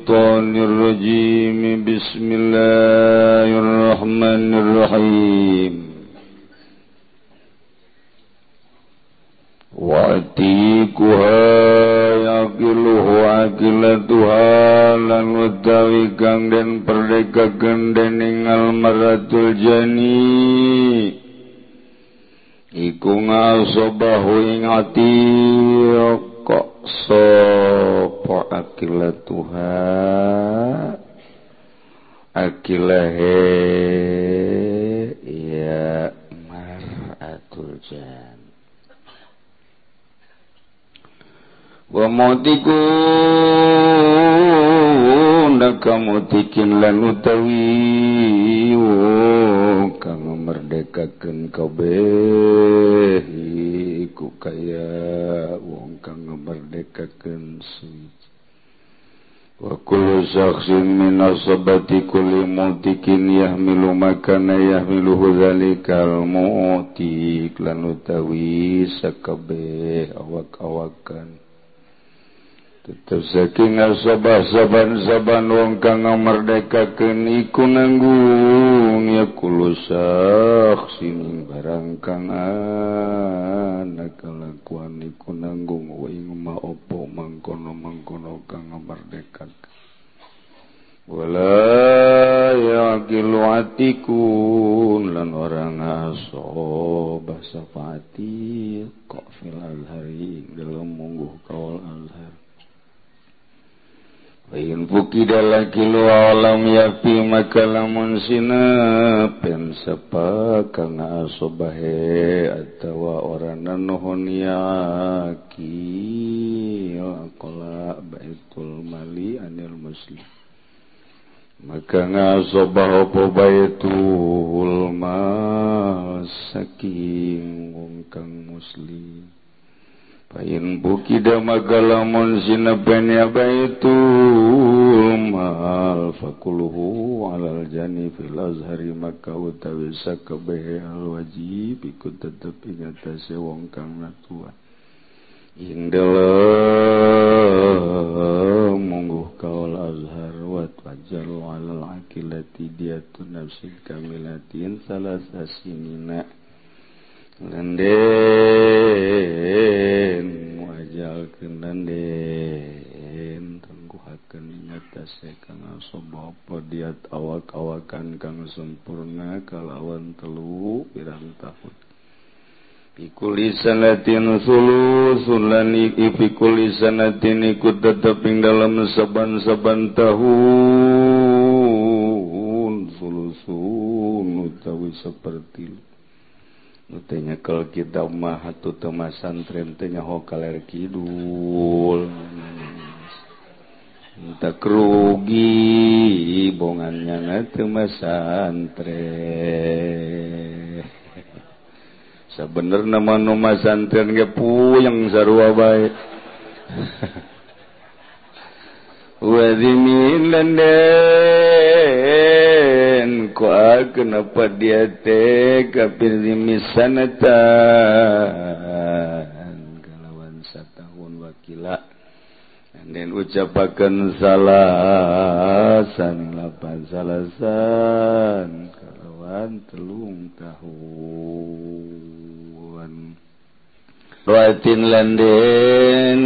الشيطان الرجيم بسم الله الرحمن الرحيم وأتيكها يقله عقلتها lan utawi kang den perdekakeun dening almaratul jani iku ngasobahu ing ati kok sapa akila Tuhan akilahe ya maratul jan wa mautiku merdeka mutikin lan utawi oh, kang merdekakeun kabeh iku kaya wong kang merdekakeun suci. Wa kullu shakhsin min asabati kulli mutikin yahmilu makana yahmiluhu dzalikal mutik lan utawi sakabeh awak-awakan. saking soba-soban-soban wong kang ngamerdekaken iku nanggung yakulusaksining barang kang anak. Kalakuan iku nanggung wa ing ma opo mangkono-mangkono kang ngamerdekaken wala yaqilu atikun lan orang aso basa fati kok fil alhari dalam mungguh kawal alhari alam yapi maka lamun sina sepa kang asobahe atawa orana nuhun yaki akola baitul mali anil muslim maka ngasobah opo baitul mal saking wong kang muslim Pain bukida magalamon sinabenya baitul mal. Fakuluhu alal jani fil azhari maka utawi sakabehe al wajib. Ikut tetep ingatase wong kang natua Indele mungguh kaul azhar wat wajar alal akilati diatu nafsin kamilatin salah sasinina Lende muajalkenan den tengguhaken nyata kang asobok diat awak-awakan kang sempurna kalawan telu pirang tahun Pikuli sanatin sulu sunani ipikuli sanatin ikut tetap ing dalam saban-saban tahun sulusun utawi seperti lu. tanya kalau kita mah tuh temasan tren tanya ho kaler kidul. Tak rugi bongannya nanti santri. tren sebener nama nama santren ge puyeng sarua bae. Wadimin lendeh berdakwah kenapa dia te kafir di kalawan satahun wakila. Dan ucapakan salasan lapan salasan. Kalawan telung tahun. Roatin landen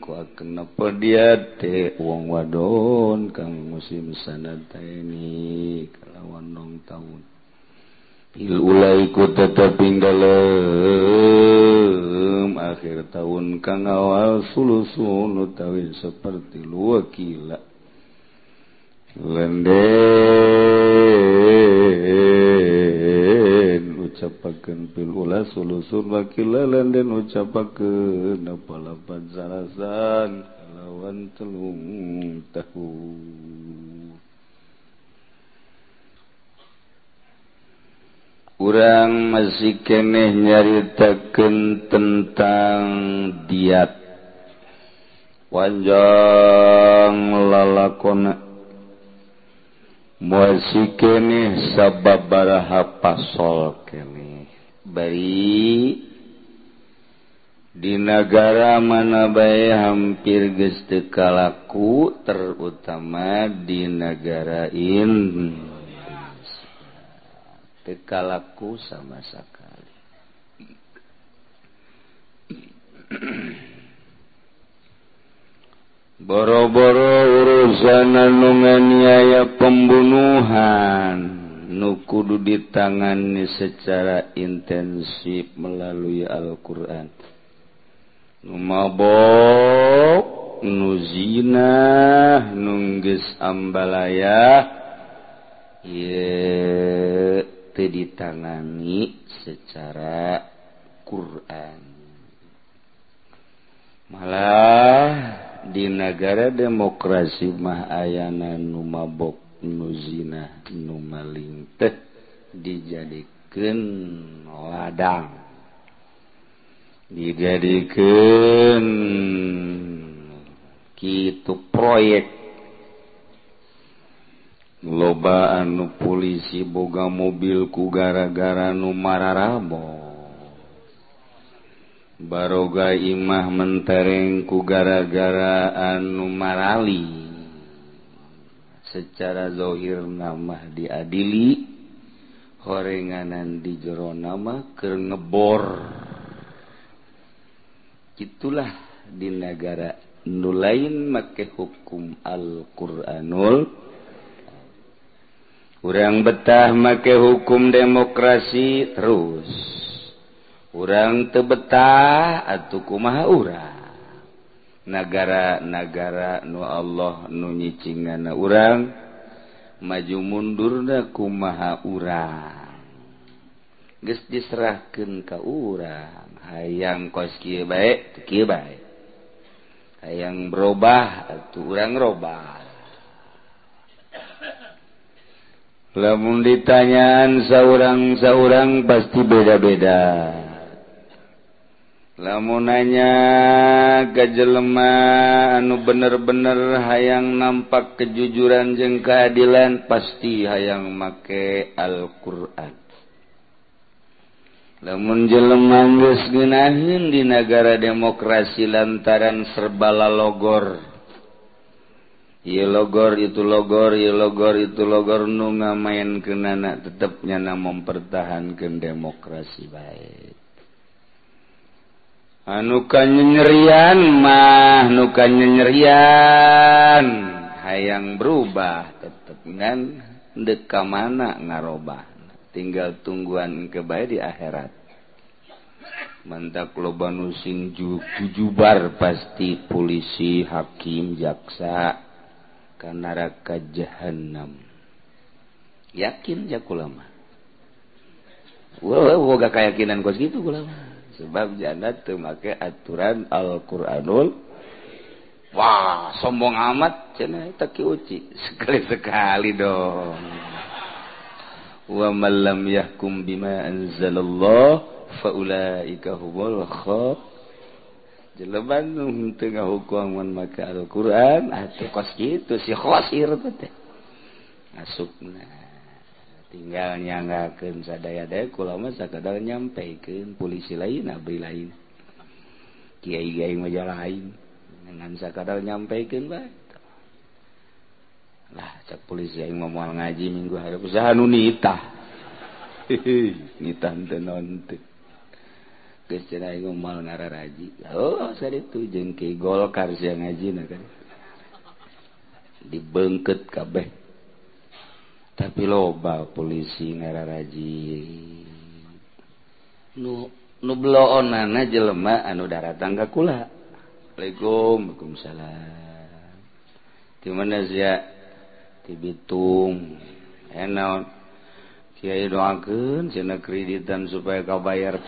Kwa kenapa dia te Uang wadon Kang musim sanata ini Kalawan nong tahun Il ulaiku tetap dalem Akhir tahun kang awal Sulusun utawi seperti luwakila Lenden. dibacakan pil ula ulusur bakilalan lenden ucapakan apalapan sarasan kalawan telung tahu. Urang masih keneh nyaritakan tentang diat. Wanjang lalakon muasi kene sababaraha pasol kene. Bari di negara mana bae hampir geus teu kalaku terutama di negara Indonesia. Teu kalaku sama sekali. boro-boro urusan nunganiaya pembunuhan nukudu ditangani secara intensif melalui Al-Quran. Numabok nuzina nunggis ambalaya ye ditangani secara Quran. Malah di negara demokrasi mah ayana numabok nuzina numaling teh dijadikan ladang. Dijadikan gitu proyek. Lobaan nu polisi boga mobilku gara-gara numararabo Baroga Imah mentereng ku gara-gara anu marali. Secara dhohir nama diadili horenganan di jero nama ke ngebor. Itulah di negara nu lain make hukum Alquranul. Kurang betah make hukum demokrasi terus. orang tebetah atauku kumaha urang? Negara-nagara nu Allah nu nyicingan urang maju mundurna kumaha urang? Geus diserahkeun ka urang. Hayang kos kieu bae teu kieu bae. Hayang berubah atuh urang robah. Lamun ditanyaan saurang-saurang pasti beda-beda. lamunanya gajelelma anu bener-bener hayang nampak kejujuran jeng keadilan pasti hayang make Alquran. Namun jeleman Gunahin di negara demokrasi lantaran serbala logor ye logor itu logor ye logor itu logor nu nga main ke nanak tetapnya na mempertahankan demokrasi baik. Anukan nyerian mah nukan nyerian hayang berubah tetapngan deka mana ngarubah tinggal tungguan kebaik di akhirat mantap loban sing jubar pasti polisi hakim jaksa ka neraka jahanam yakin ya kulama Wah, wah, gak keyakinan kos gitu kulama sebab jana tuh make aturan Al-Qur'anul. Wah sombong amat. Cina tak uci. Sekali sekali dong. Wa man lam yahkum bima anzalallah faulaika humul khab jeleban nu teu ngahukuman maka Al-Qur'an. Atuh kos kitu si khosir teh. Asupna tinggal nyanggaken sadaya-daya kula mah sakadar nyampaikan. Polisi lain abri lain. Kiai kiai majalah lain dengan sakadar nyampaikan bae lah cek polisi yang mau ngaji minggu hari usaha nu nitah. Nitah teu naon teu geus cenah aing mau ngararaji. Oh saritu jeung ki golkar sia ngajina kan. Dibengket kabeh. tapi loba polisi ngararaji. Nu nubloonana jelema anu daratang ka kula. Assalamualaikum Waalaikumsalam di mana sia? Di Bitung. Eh, Enaon Kiai doakeun cenah kreditan supaya kau bayar.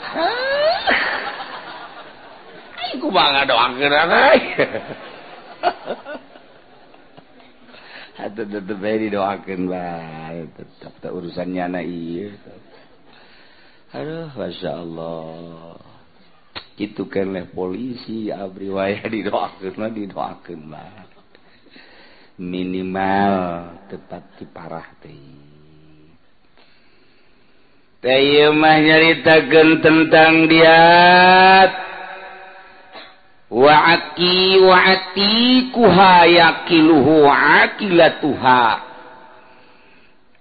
Aku bangga doakeun anak didoakan tetap tak urusannya na Aduh Masya Allah. Gitu kenleh polisi abri waya didoakan lah didoakan lah minimal tepat di parah teh mah nyaritakan tentang dia. waaki waati kuhayakiluhu akilatuha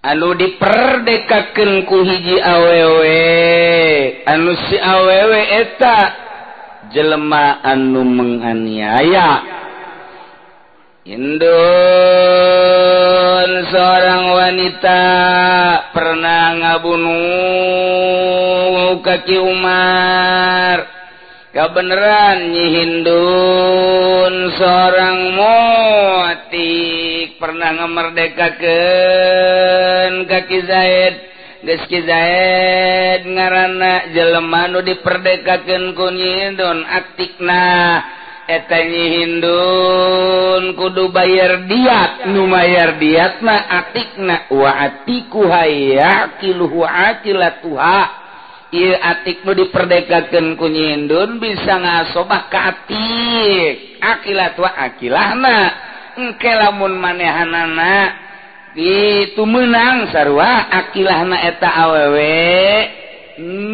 anu diperdekaken ku hiji awewe. Anu si awewe eta jelema anu menganiaya. Indun seorang wanita pernah ngabunuh kaki Umar. kebenaran nyihindun seorang motik pernah ngemerdekakan kaki Zaid. Geski Zaid ngaranna jelema nu diperdekakeun ku nyihindun aktikna eta nyihindun kudu bayar diat. Nu bayar diat mah atikna. Wa atiku hayakiluhu akilatuha. atik nu diperdekakan kunyindun bisa ngasobah katik atik. Akilat wa akilahna. Engke lamun manehanana itu menang sarwa akilahna eta awewe.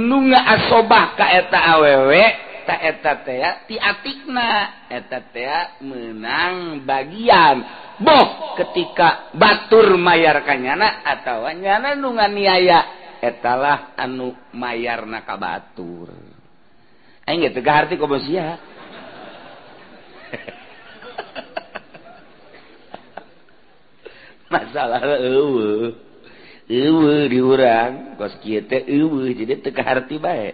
Nu nga asobah ka eta awewe ta eta tea ti atikna. Eta tea menang bagian. Boh ketika batur mayar kanyana atau nyana nu nganiaya etalah anu mayar nakabatur aing ge teu harti komo sia masalah eueuh. Eueuh di urang. Kos kieu teh eueuh jadi teu harti bae.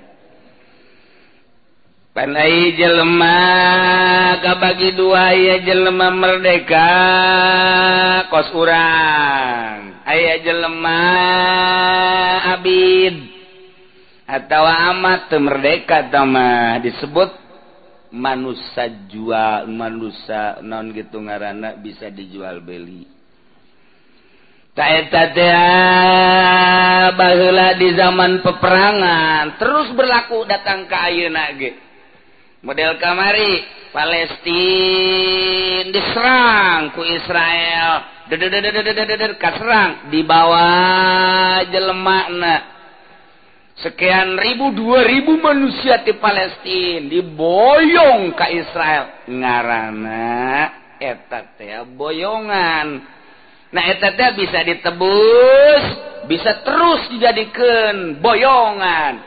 Panai jelema kabagi dua ya jelema merdeka. Kos urang aya jelema Abid. Atau amat merdeka tama disebut manusia jual manusia non gitu ngarana bisa dijual beli. Bahula di zaman peperangan terus berlaku datang ke ayeuna ge model kamari Palestina. Diserang ku Israel. Kaserang dibawa jelemakna sekian ribu dua ribu manusia di Palestina diboyong ke Israel ngarana etat ya boyongan nah etatnya bisa ditebus bisa terus dijadikan boyongan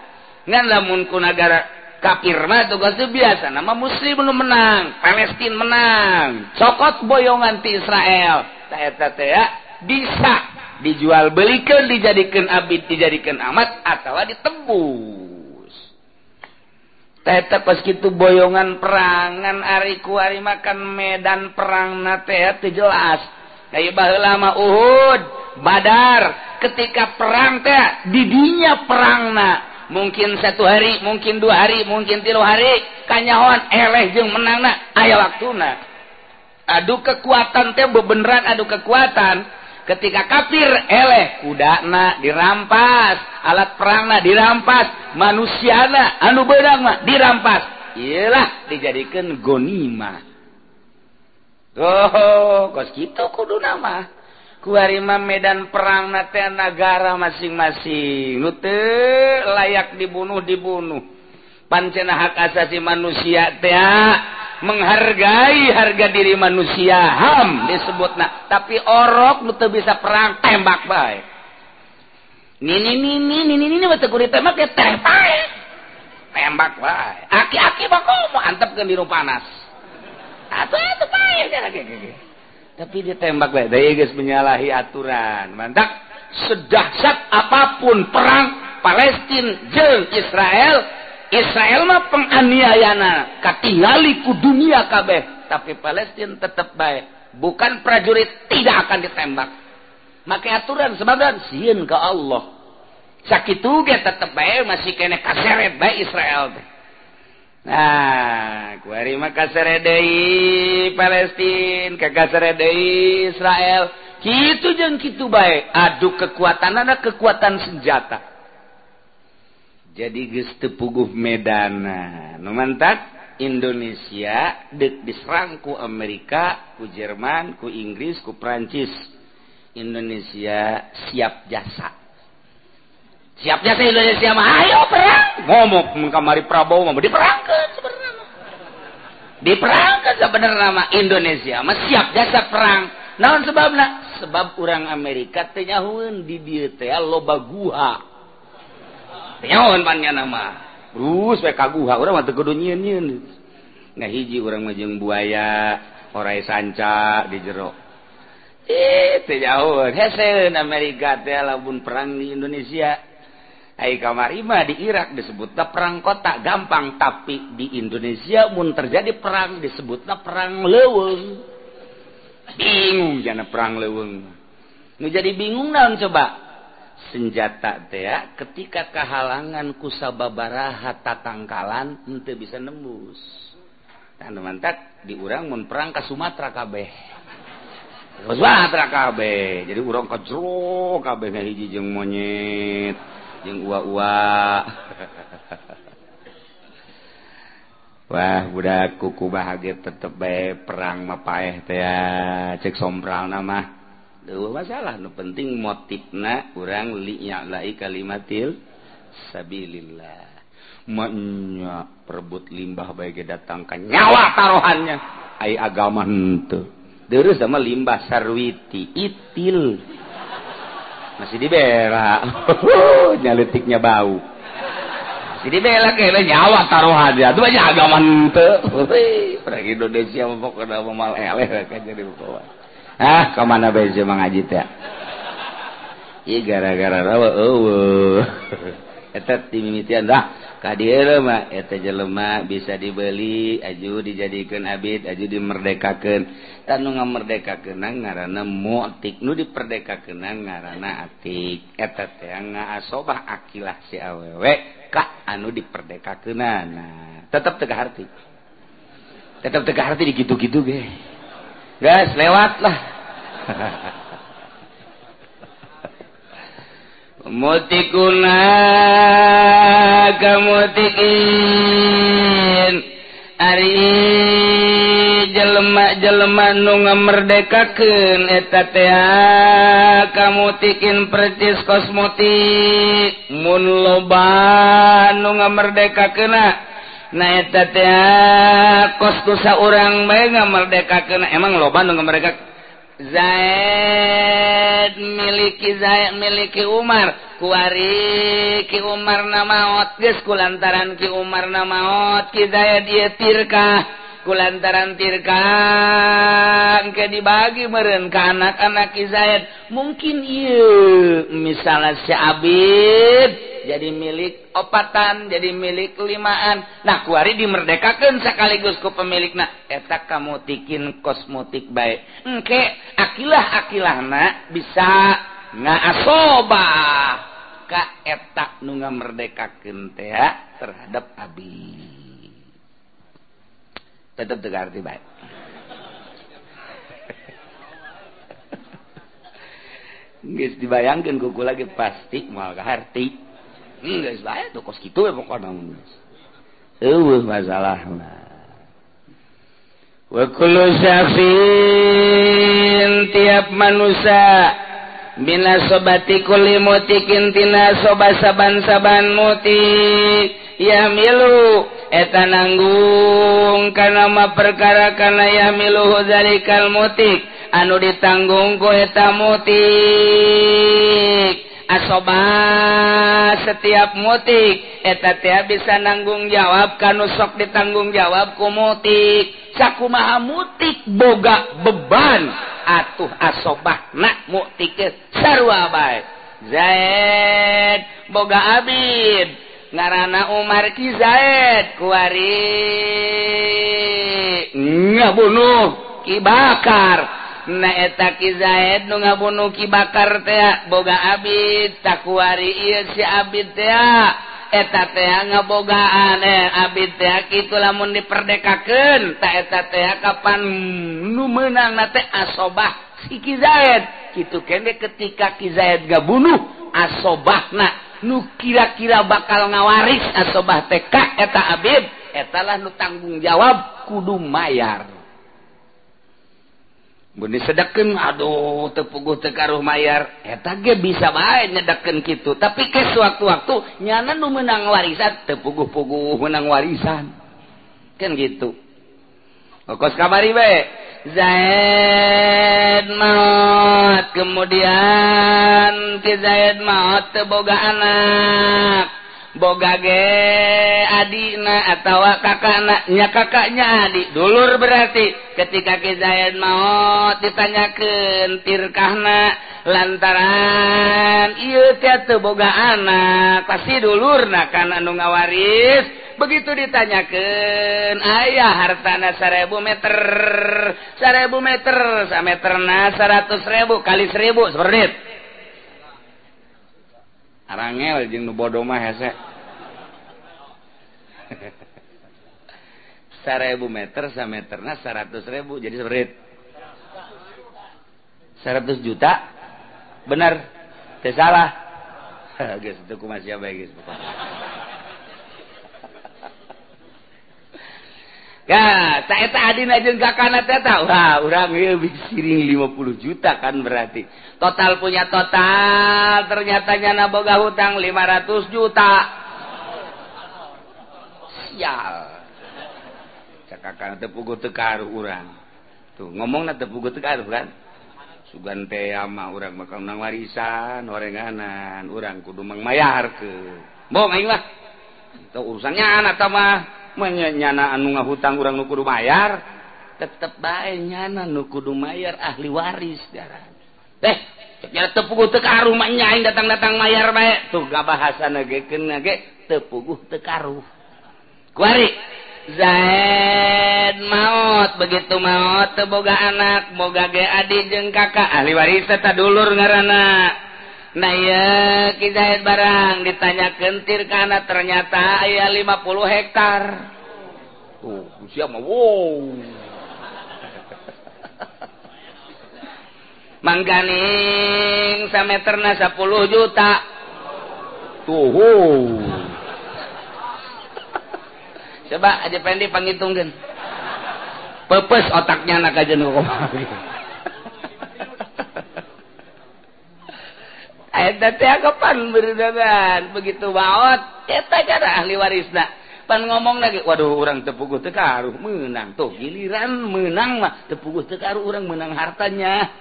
ngan lamun ku negara kafirna tugas biasa. Nama muslim belum menang Palestina menang. Cokot boyongan ti Israel. Bisa dijual belikan dijadikan Abid dijadikan amat atau ditebus. Teta pas gitu boyongan perangan ari kuari makan medan perang nate jelas. Kayak lama Uhud Badar ketika perang teh didinya perang na mungkin satu hari mungkin dua hari mungkin tilu hari. Kanyawan eleh jeung menang aya waktuna. Aduh kekuatan teh bebeneran aduh kekuatan. Ketika kafir eleh kudana dirampas. Alat perangna dirampas. Manusiana anu bedang mah dirampas. Iyalah dijadikan gonima. Oh kos gitu kudu nama. Kuarima medan perang nate negara masing-masing. Nute layak dibunuh dibunuh pancena hak asasi manusia teh menghargai harga diri manusia. Ham disebut nak tapi orok betul bisa perang tembak baik nini nini nini nini betul kudu tembak ya teh baik tembak baik aki-aki bako mau antep ke biru panas. Atau itu baik tapi ditembak lah guys menyalahi aturan. Mantap sedahsyat apapun perang Palestina jeng Israel Israel mah penganiayana. Katingali ku dunia kabeh. Tapi Palestina tetap baik. Bukan prajurit tidak akan ditembak. Make aturan sebabnya sieun ke Allah. Sakit ge tetap baik masih kene kaseret baik Israel. teh Nah kuari Makassar Dei Palestine Kakasar deui Israel. Gitu jeng gitu baik adu kekuatan ada kekuatan senjata. Jadi geste puguh Medana. Numantak Indonesia dek diserang ku Amerika ku Jerman ku Inggris ku Prancis Indonesia siap jasa. siapnya saya Indonesia mah ayo perang! Ngomong kamari Prabowo mah diperangkan sebenarnya diperangkan sebenarnya nama Indonesia. Mah siap jasa perang. Naon sebabna sebab orang Amerika tenyahun di dia teh loba guha. Tenyahun nyahueun nama. Mah terus we ka guha. Urang mah teu kudu nyieun nah hiji urang mah jeung buaya orai sanca di jero. Eh teh nyahueun heseun Amerika teh lamun perang di Indonesia. Hai kamarima di Irak disebutlah perang kota. Gampang tapi di Indonesia pun terjadi perang disebutlah perang leweng bingung jana perang leweng nu jadi bingung naon coba? Senjata teh ya, ketika kehalangan kusababaraha tatangkalan ente bisa nembus. Dan mantak diurang mun perang ke Sumatera kabeh. Sumatera kabeh. Jadi urang ka jero kabeh hiji jeung monyet. jeung uwa-uwa Wah budak kuku bahagia tetep bae perang mapaeh teh cek sombral nama Duh masalah nu penting motifna urang li'ya lai kalimatil sabilillah. Manya perebut limbah bae ke nyawa taruhannya. Ai agama henteu. Terus sama limbah sarwiti itil. masih dibera nyalutiknya bau. Masih dibela kayaknya nyawa taruhan ya itu banyak agama ente. Orang Indonesia mau kena memal eleh kan jadi bawa ah kemana bejo mengaji ya iya gara-gara rawa oh eta timimitian dah. lemak jelemak bisa dibeli aju dijadikan Abid aju dimerdekakan tan nga merdeka kenang mutik nu diperdeka kenang atik. Eta nga asobah akilah si awewek Ka anu diperdeka nah tetap tega hati tetap tega hati di gitu-gitu ge. Gas lewatlah. hahaha mutikuna kamutikin Ari jelema-jelema nu ngamerdekakeun. Eta teh kamutikin percis kosmotik. Mun loba nu ngamerdekakeuna. Na eta teh kos urang bae ngamerdekakeuna. Emang loba nu ngamerdekakeun Zaid miliki Zaid miliki Umar. Kuari Ki Umar namaot geus kulantaran Ki Umar namaot Ki Zaid dia tirkah. kulantaran tirkan ke dibagi meren ke anak-anak Izayat mungkin yuk misalnya si Abid jadi milik opatan jadi milik limaan. Nah kuari dimerdekakan sekaligus ku pemilik nah etak kamu tikin kosmetik baik engke akilah akilah nak bisa nggak asobah ka etak nunga merdekakan teh terhadap Abid. Tetap tegar di baik. Geus dibayangkeun kuku lagi ge pasti moal kaharti. Hmm, geus bae tuh kos kitu we pokona mun. Eueuh masalahna. Wa kullu syakhsin tiap manusia Bina sobatikuli mutikintina soba saban saban muti. Ya milu eta nanggung kana ma perkara kana ya zalikal mutik. Anu ditanggung ku eta mutik. asoba setiap mutik eta teh bisa nanggung jawab kan sok ditanggung jawab ku mutik. Saku maha mutik boga beban. Atuh asobah nak mutik sarwa baik Zaid boga Abid. Ngarana Umar ki Zaid kuari ngabunuh ki bakar. naeta Kizaid nu ngabunuh ki bakar teh boga Abid takwari ieu si Abid teh eta teh ngabogaan eh Abid teh kitu lamun diperdekakeun. Ta eta teh kapan nu meunang na teh asobah si ki zaid. Kitu kene ketika ki zaid gabunuh asobahna nu kira-kira bakal ngawaris asobah teh ka eta Abid. Etalah nu tanggung jawab kudu mayar. disedekken aduh tepuguh tekaruh mayar. Etak bisa baik nyedekken gitu tapi ke sewaktu-waktu nyana nu menang warisan tepuguh-puguh menang warisan. Kan gitu. Kos kabari we Zaid maut kemudian ke Zaid maut teboga anak. boga ge adina atawa kakaknya kakaknya adik dulur berarti ketika kezayan mau ditanyakan tirkahna lantaran iya teu boga anak pasti dulur nah kan anu ngawaris. Begitu ditanyakan ayah hartana seribu meter seribu meter sa meter na seratus ribu kali seribu seperti arangel jeung nu bodo mah hese. 1000 meter sa meterna 100.000 jadi seberit. 100 juta? Benar teh salah. Geus teu kumaha sia bae geus pokona Ya, saya tadi najin kakana teh tahu. Wah, orang ya, siring 50 juta kan berarti. Total punya total, ternyata nyana boga hutang 500 juta. Sial. Cak kakana teh pugu tekaru orang. Tuh, ngomongna teh pugu tekaru kan. Sugan teh ama orang bakal nang warisan, horenganan, orang kudu mangmayar ke. Bong aing mah. Itu urusannya anak mah. menyanyana anu nga hutang urang nukudu mayar tetep baiknyana nukudu mayar ahli waris darah eh, teh tepugu tekaruh manyain datang-datang mayar baik tuh gak bahasa nageken nage tepuguh tekaruh kuari Zaid maut begitu maut teboga anak boga ge adik jeung kakak. Ahli waris eta dulur ngaranna naya Hidayat barang. Ditanya kentir karena ternyata aya 50 hektar. Tuh siapa wow. Mangganing sameterna 10 juta. Tuh wow. coba aja pendi panggitungkan pepes otaknya anak aja nu kapan berdangan begitu maot eta cara ahli warisna. Pan ngomong lagi, waduh orang tepuguh tekaruh. Menang tuh giliran menang mah. Tepuguh tekaruh orang menang hartanya.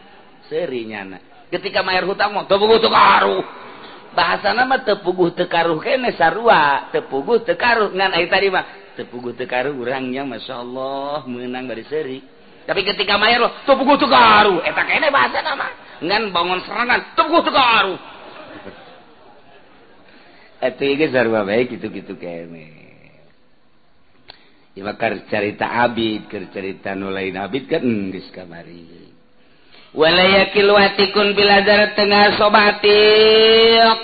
Serinya. Ketika mayar hutang mau tepuguh tekaruh. Bahasa nama tepuguh tekaruh kene sarua. Tepuguh tekaruh. Ngan ai tadi mah tepuguh tekaruh orangnya masya Allah. Menang dari seri. Tapi ketika mayar lo tepuguh tekaruh. Eta kene bahasa nama ngan bangun serangan teguh tegaru. Itu ini sarwa baik gitu-gitu kene. Ya bakar cerita abid ker cerita nulain abid kan enggis kamari. Walayakil watikun biladar tengah sobati.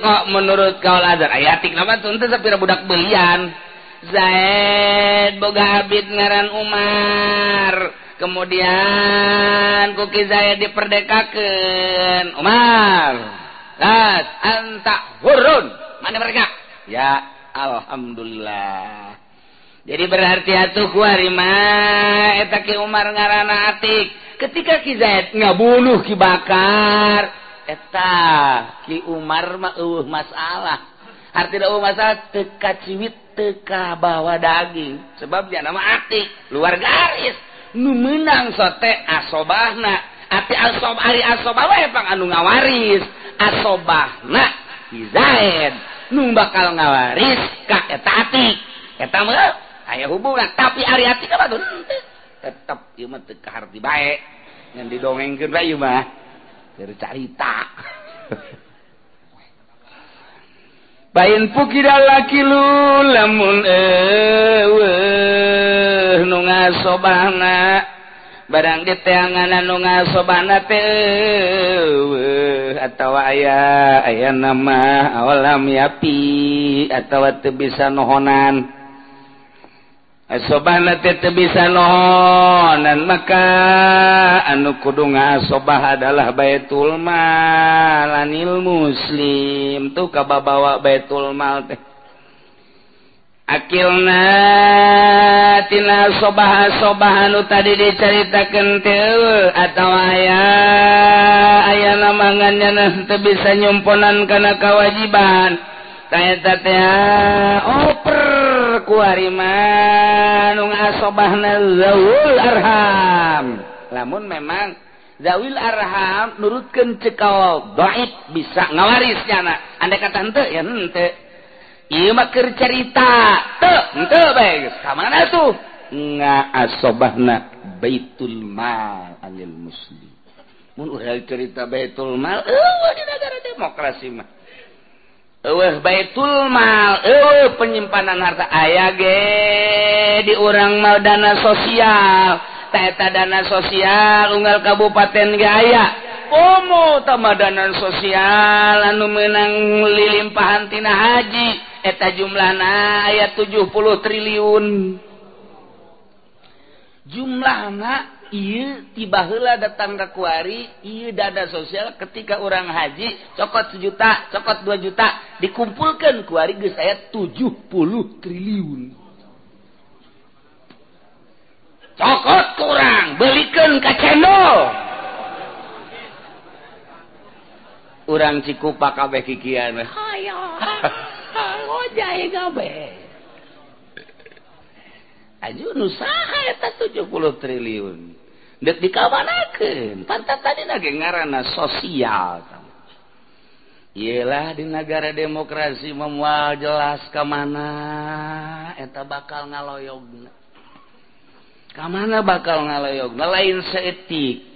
Kok menurut kau lazar? ayatik nama tuh itu sepira budak belian. Zaid boga abid ngaran Umar. kemudian kuki saya diperdekakan. Umar. Las anta hurun. Mana mereka? Ya alhamdulillah. Jadi berarti atuh kuarima etaki Umar ngarana atik. Ketika Ki Zaid ngabunuh Ki Bakar eta Ki Umar mah eueuh masalah. Artinya eueuh masalah teka ciwit teka bawa daging. Sebab dia nama atik luar garis. nu menang sote asobahna. Api asob ari asobah wae pang anu ngawaris. Asobahna Zaid. Nu bakal ngawaris ka eta ati. Eta mah aya hubungan. Tapi ari ati ka batur tetep ieu mah teu kaharti bae. Ngan didongengkeun bae ieu mah keur carita. Bain pukidal lakilu lamun ewe. nu nga sobana barang diteanganan nu nga sobana atau atawa aya nama awalam yapi atau bisa nohonan. Soban bisa nohonan maka anu kudu nga sobah adalah Baitulmal anil muslim. Tuh kababawa Baitulmal teh. akilnatina sobaha-sobahan tadi diceritakan teu atau aya aya namangannya teu bisa nyumponan karena kewajiban kayakta oper kuarimanung asobahna zaul arham. Lamun memang zawil arham nurutkan cekal baik bisa ngawarisnya anak anda kata ente ya ente Imakir cerita mana tuh nga asobahna Baitul Mal anil muslim. Mun urang cerita Baitul Mal eueuh di negara demokrasi mah. Eueuh Baitul Mal, eueuh penyimpanan harta aya ge di urang mal dana sosial. Eta dana sosial unggal kabupaten ge aya. komo tamadanan sosial anu menang lilimpahantina haji. Eta jumlah na ayat 70 triliun. Jumlah anak tibala datang kekuari dada sosial ketika orang haji cokot sejuta cokot 2 juta dikumpulkan kuari ge saya 70 triliun. Cokot kurang belikan ka channel urang cikupa kabeh kikian aju nusaha eta 70 triliun. Dek dikabanakeun pantat tadi nage ngaranna sosial. Yelah di negara demokrasi memual jelas kemana eta bakal ngaloyogna. Kemana bakal ngaloyogna? Lain seetik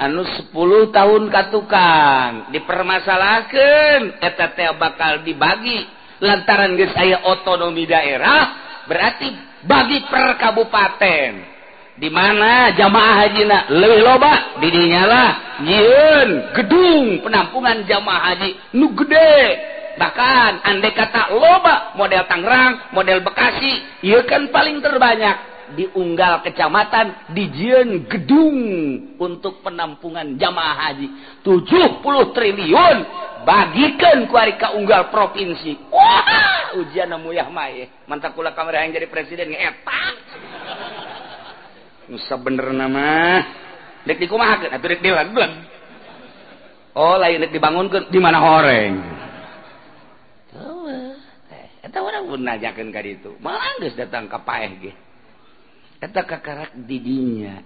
anu 10 tahun katukan. Dipermasalahkan teh bakal dibagi. Lantaran geus saya otonomi daerah berarti bagi per kabupaten. Di mana jamaah hajina lebih loba didinyala nyiun gedung penampungan jamaah haji nu gede. Bahkan andai kata loba model Tangerang model Bekasi iya kan paling terbanyak. diunggal kecamatan dijian gedung untuk penampungan jamaah haji. 70 triliun bagikan kuarika unggal provinsi. Wah ujian namu yah mantap kula kamera yang jadi presiden ngetak nusa bener nama. Dek dikumahakeun atuh dek dilan oh lain dek dibangunkeun di mana horeng? Orang eh, pun najakan ka itu malah geus datang ka paeh ge. eta kakarak didinya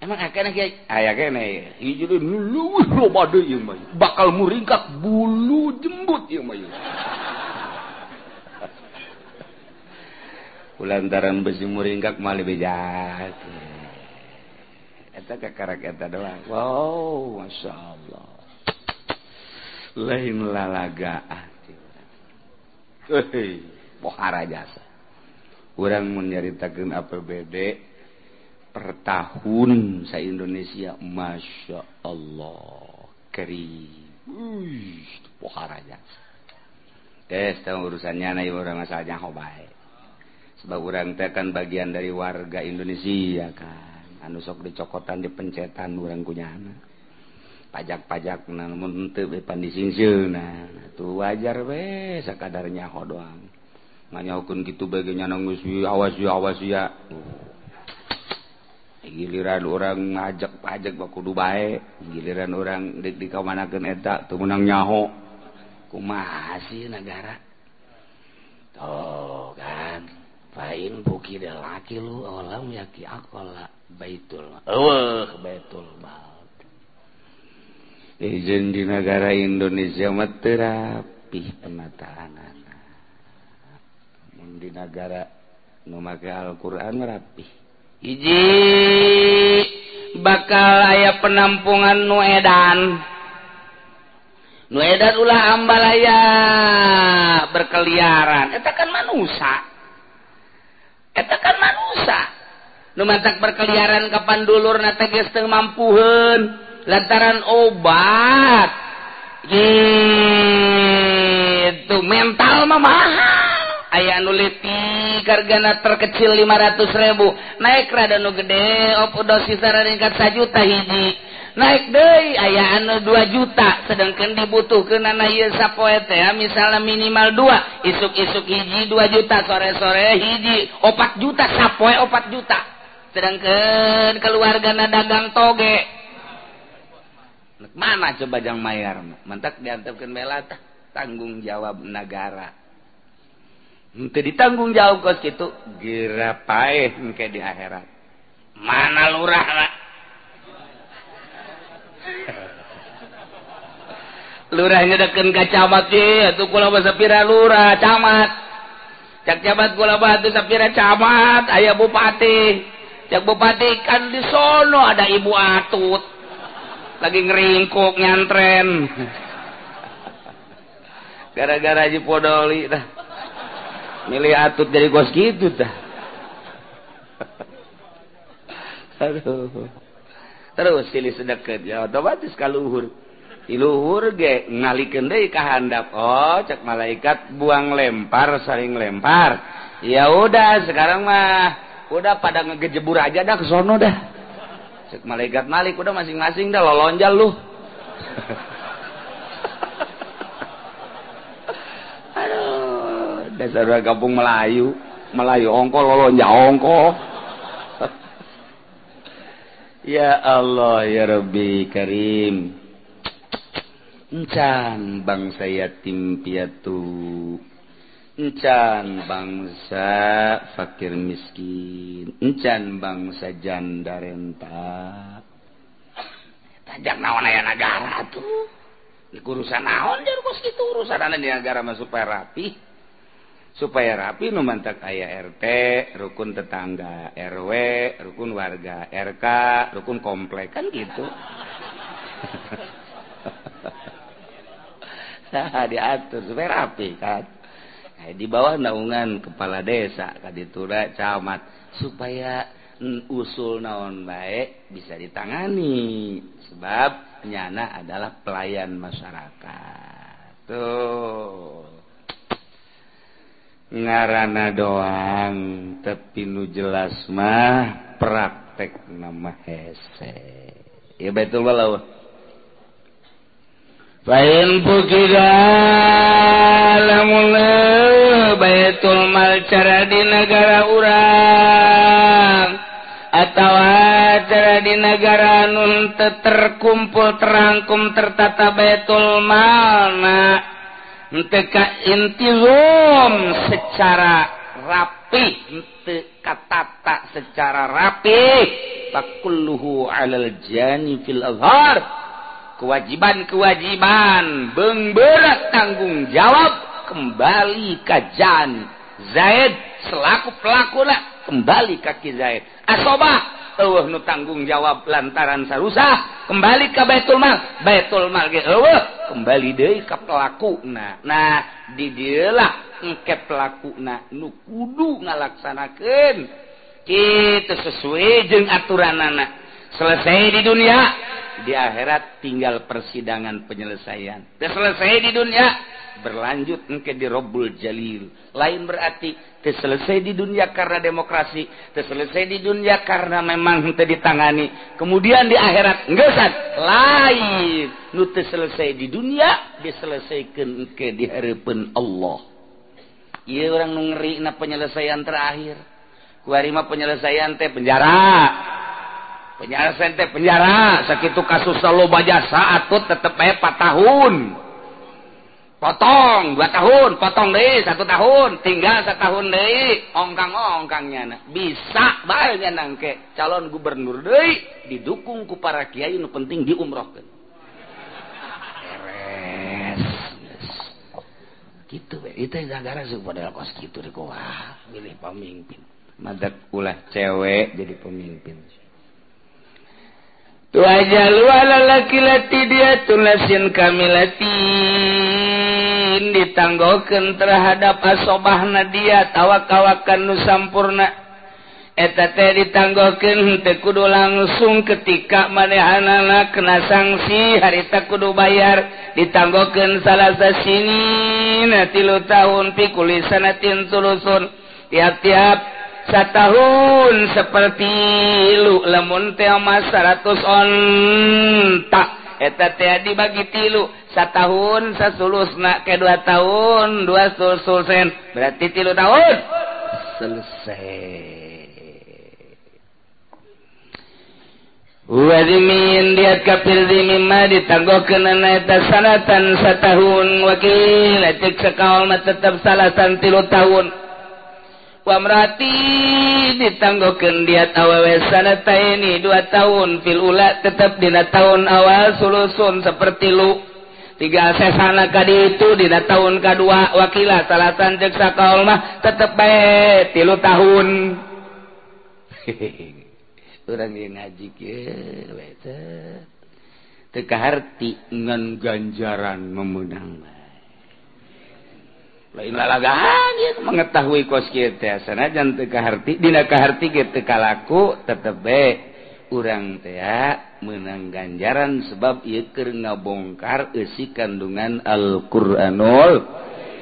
emang akan kayak ayah kene hijau dulu loba deh yang bayu bakal muringkak bulu jembut yang bayu ulantaran besi muringkak malah bejat eta kakarak eta doang. Wow masya Allah. Lain lalaga ah Hei, pohara jasa. kurang menyaritakan APBD per tahun saya Indonesia. Masya Allah. Kering urusannya sebab orang tekan bagian dari warga Indonesia kan. Anu sok dicokotan di pencetan orang kunyana pajak-pajak namun untuk dipandisin nah itu wajar weh sekadarnya ho doang. nganyaukun gitu baginya nanggus awas ya awas ya. Giliran orang ngajak pajak bakudu bae. Giliran orang dek di kamanakan eta tuh menang nyaho. Sih negara tuh kan. Fain buki laki lu olam yaki akola baitul Eueuh baitul mal. Izin di negara Indonesia mah terapi penataan. di negara memakai Alquran rapi hiji bakal aya penampungan nuedan nuedan ulah ambalaya berkeliaran. Eta kan manusia eta kan manusia nu mantak berkeliaran kapan dulur nate geus teu mampuheun. Lantaran obat. Gitu mental mah mahal. Aya leutik hargana terkecil 500 ribu. Naik rada nu gede op dosis ringkat sajuta hiji. Naik deh aya anu 2 juta. Sedangkan dibutuhkan anak ieu sapoe teh misalnya minimal dua. Isuk-isuk hiji 2 juta. Sore-sore hiji 4 juta. Sapoe 4 juta. Sedangkan keluarga dagang toge. Mana coba jang mayar? Mantak diantepkeun bela tanggung jawab negara ente ditanggung jauh kos gitu gera pahit kayak di akhirat. Mana lurah lah lurahnya deken ka camat ye atuh kula sapira lurah camat. Cak camat kula batu sapira camat ayah bupati. Cak bupati kan di sono ada ibu atut. Lagi ngeringkuk nyantren. Gara-gara aja Podoli dah. milih atut jadi gos gitu dah. Aduh. Terus silih sedeket ya otomatis kaluhur tiluhur ge ngalikeun deui ka handap. Oh cek malaikat buang lempar saling lempar. Ya udah sekarang mah udah pada ngegejebur aja dah ke sono dah. Cek malaikat malik udah masing-masing dah lolonjal lu. Dasar kampung Melayu Melayu ongko lolonja ongko. Ya Allah ya Rabbi Karim. Encan bangsa yatim piatu encan bangsa fakir miskin. Encan bangsa janda renta. Tajak naon aya negara tuh? Urusan naon jadi kos gitu? Urusan ane di negara masuk rapi supaya rapi nu mantak aya RT rukun tetangga RW rukun warga RK rukun komplek kan gitu. Nah diatur supaya rapi kan. Nah, di bawah naungan kepala desa kaditura camat. Supaya usul naon baik bisa ditangani. Sebab nyana adalah pelayan masyarakat. Tuh ngarana doang tapi nu jelas mah praktek nama hese. Ya betul walau Fain pukida lamun baitul mal cara di negara urang. Atau cara di negara nun terkumpul terangkum tertata baitul mal nak. teka intilum secara rapi, enteka tata secara rapi. Takulluhu alal jani fil azhar. Kewajiban-kewajiban, bengberat tanggung jawab kembali ke Jan. Zaid selaku pelaku lah kembali kaki Zaid. Asobah eueuh nu tanggung jawab lantaran sarusah. Kembali ke ge eueuh kembali deui ka pelakuna. Nah di dieu lah engke pelakuna nu kudu ngalaksanakeun. Kitu sesuai jeung aturanana. Selesai di dunia di akhirat tinggal persidangan penyelesaian. Selesai di dunia berlanjut engke di Rabbul Jalil. Lain berarti selesai di dunia karena demokrasi selesai di dunia karena memang henteu ditangani. Kemudian di akhirat ngeusan lain. Nu selesai di dunia diselesaikan ke di harapan Allah. Iya orang nu ngeri na penyelesaian terakhir. Kuari mah penyelesaian teh penjara. Penyelesaian teh penjara. Sakitu kasus selalu baja saat tetep aya 4 tahun potong dua tahun potong deh satu tahun tinggal setahun deh. Ongkang ongkangnya nah. Bisa banyak nangke calon gubernur deh. Didukung ku para kiai nu penting diumrohkan beres. Gitu be. Itu gara-gara sih modal kos gitu deh wah milih pemimpin. Madat ulah cewek jadi pemimpin. laki-laki dia tunasin kami latin. Ditanggoken terhadap asobah Nadia tawakawakan nusampurna eta teh ditanggoken kudu langsung ketika manehanana kena sanksi harita kudu bayar. Ditanggoken salasa sini tilu tahun pikulisan tulusun. Tiap-tiap tahun seperti lu lemun mas 100 ontak eta dibagi tilu satu tahun nak ke dua tahun dua sulsul sen berarti tilu tahun? Selesai. Wadimin diat kapil mimma ditanggokeun ana eta sanatan satahun wakil. Cek sakaol mah tetep salatan tilu tahun. wamrati ditanggoken dia awewe sana ini dua tahun filula tetap dina tahun awal sulusun seperti lu. Tiga sesana kadi itu dina tahun kedua wakila salatan jeksa kaul mah tetep bae tilu tahun. Orang yang ngaji ke teka harti ngan ganjaran memenang mah. mengetahui koskehati kalaku tetep bae urang teh menang ganjaran sebab keur ngabongkar isi kandungan Al Quranul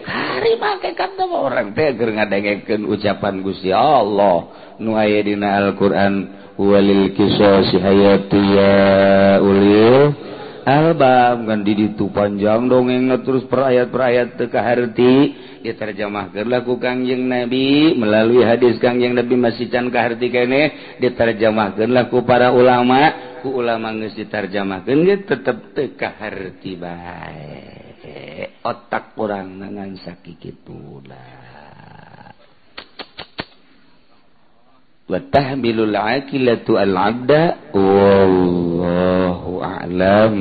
hari pakai ah, kata orang keur ngadengekeun ucapan Gusti Allah. Nuaya dina Al Quran walil kisah si hayati ya ulil albab di ditu panjang dongeng terus perayat-perayat tekaharti ya terjemah kerlaku Kangjeng Nabi. Melalui hadis Kangjeng Nabi masih can Kaharti kene diterjemahkan laku para ulama. Ku ulama ngesi tetep tetap harti baik. Otak kurang nangan sakit itulah وتحمل العاقلة العبد والله أعلم.